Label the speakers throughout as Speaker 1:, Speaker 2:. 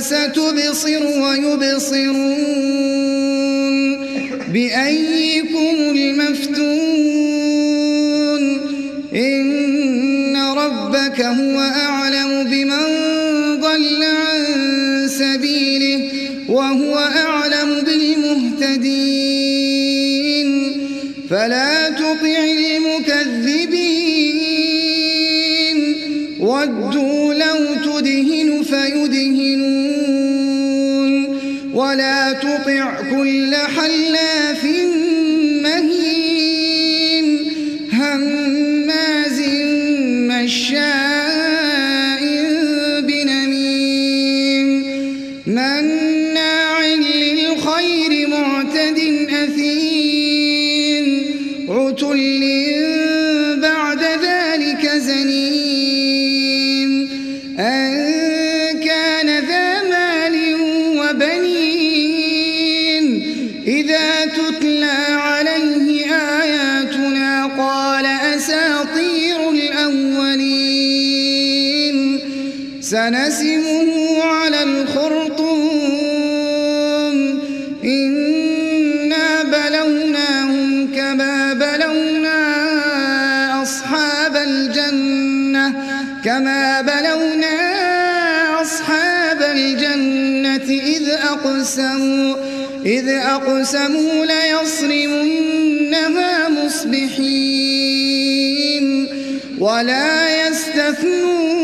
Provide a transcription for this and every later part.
Speaker 1: فستبصر ويبصرون بأيكم المفتون إن ربك هو أعلم بمن ضل عن سبيله وهو أعلم بالمهتدين فلا لو تدهن فيدهنون. ولا تطع كل حلاف سنسمه على الخرطوم. إنا بلوناهم كما بلونا أصحاب الجنة كما بلونا أصحاب الجنة إذ أقسموا إذ أقسموا ليصرمنها مصبحين. ولا يستثنون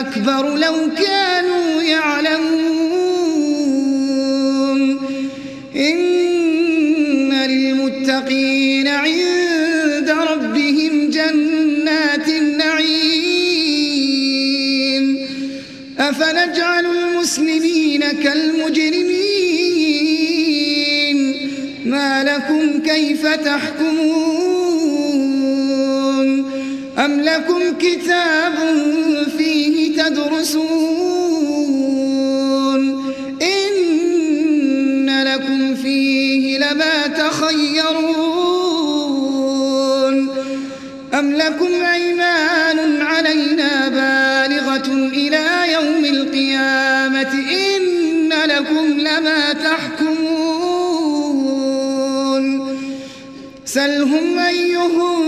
Speaker 1: أكبر لو كانوا يعلمون. إن للمتقين عند ربهم جنات النعيم. أفنجعل المسلمين كالمجرمين؟ ما لكم كيف تحكمون؟ أم لكم كتاب فيه تدرسون إن لكم فيه لما تخيرون أم لكم أيمان علينا بالغة إلى يوم القيامة إن لكم لما تحكمون سلهم أيهم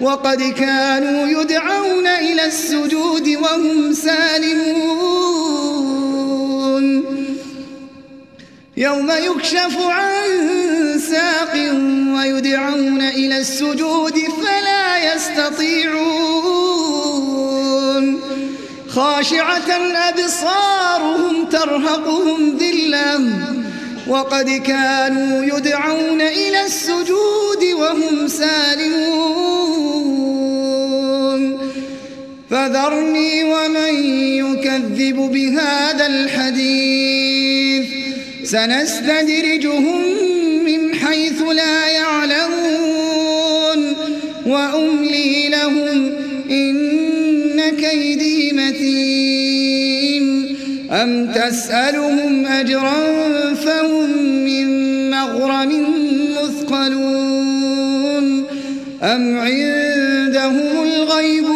Speaker 1: وقد كانوا يدعون إلى السجود وهم سالمون. يوم يكشف عن ساق ويدعون إلى السجود فلا يستطيعون. خاشعة أبصارهم ترهقهم ذِلَّةٌ. وقد كانوا يدعون إلى السجود وهم سالمون. فذرني ومن يكذب بهذا الحديث. سنستدرجهم من حيث لا يعلمون. وأملي لهم إن كيدي متين. أم تسألهم أجرا فهم من مغرم مثقلون. أم عندهم الغيب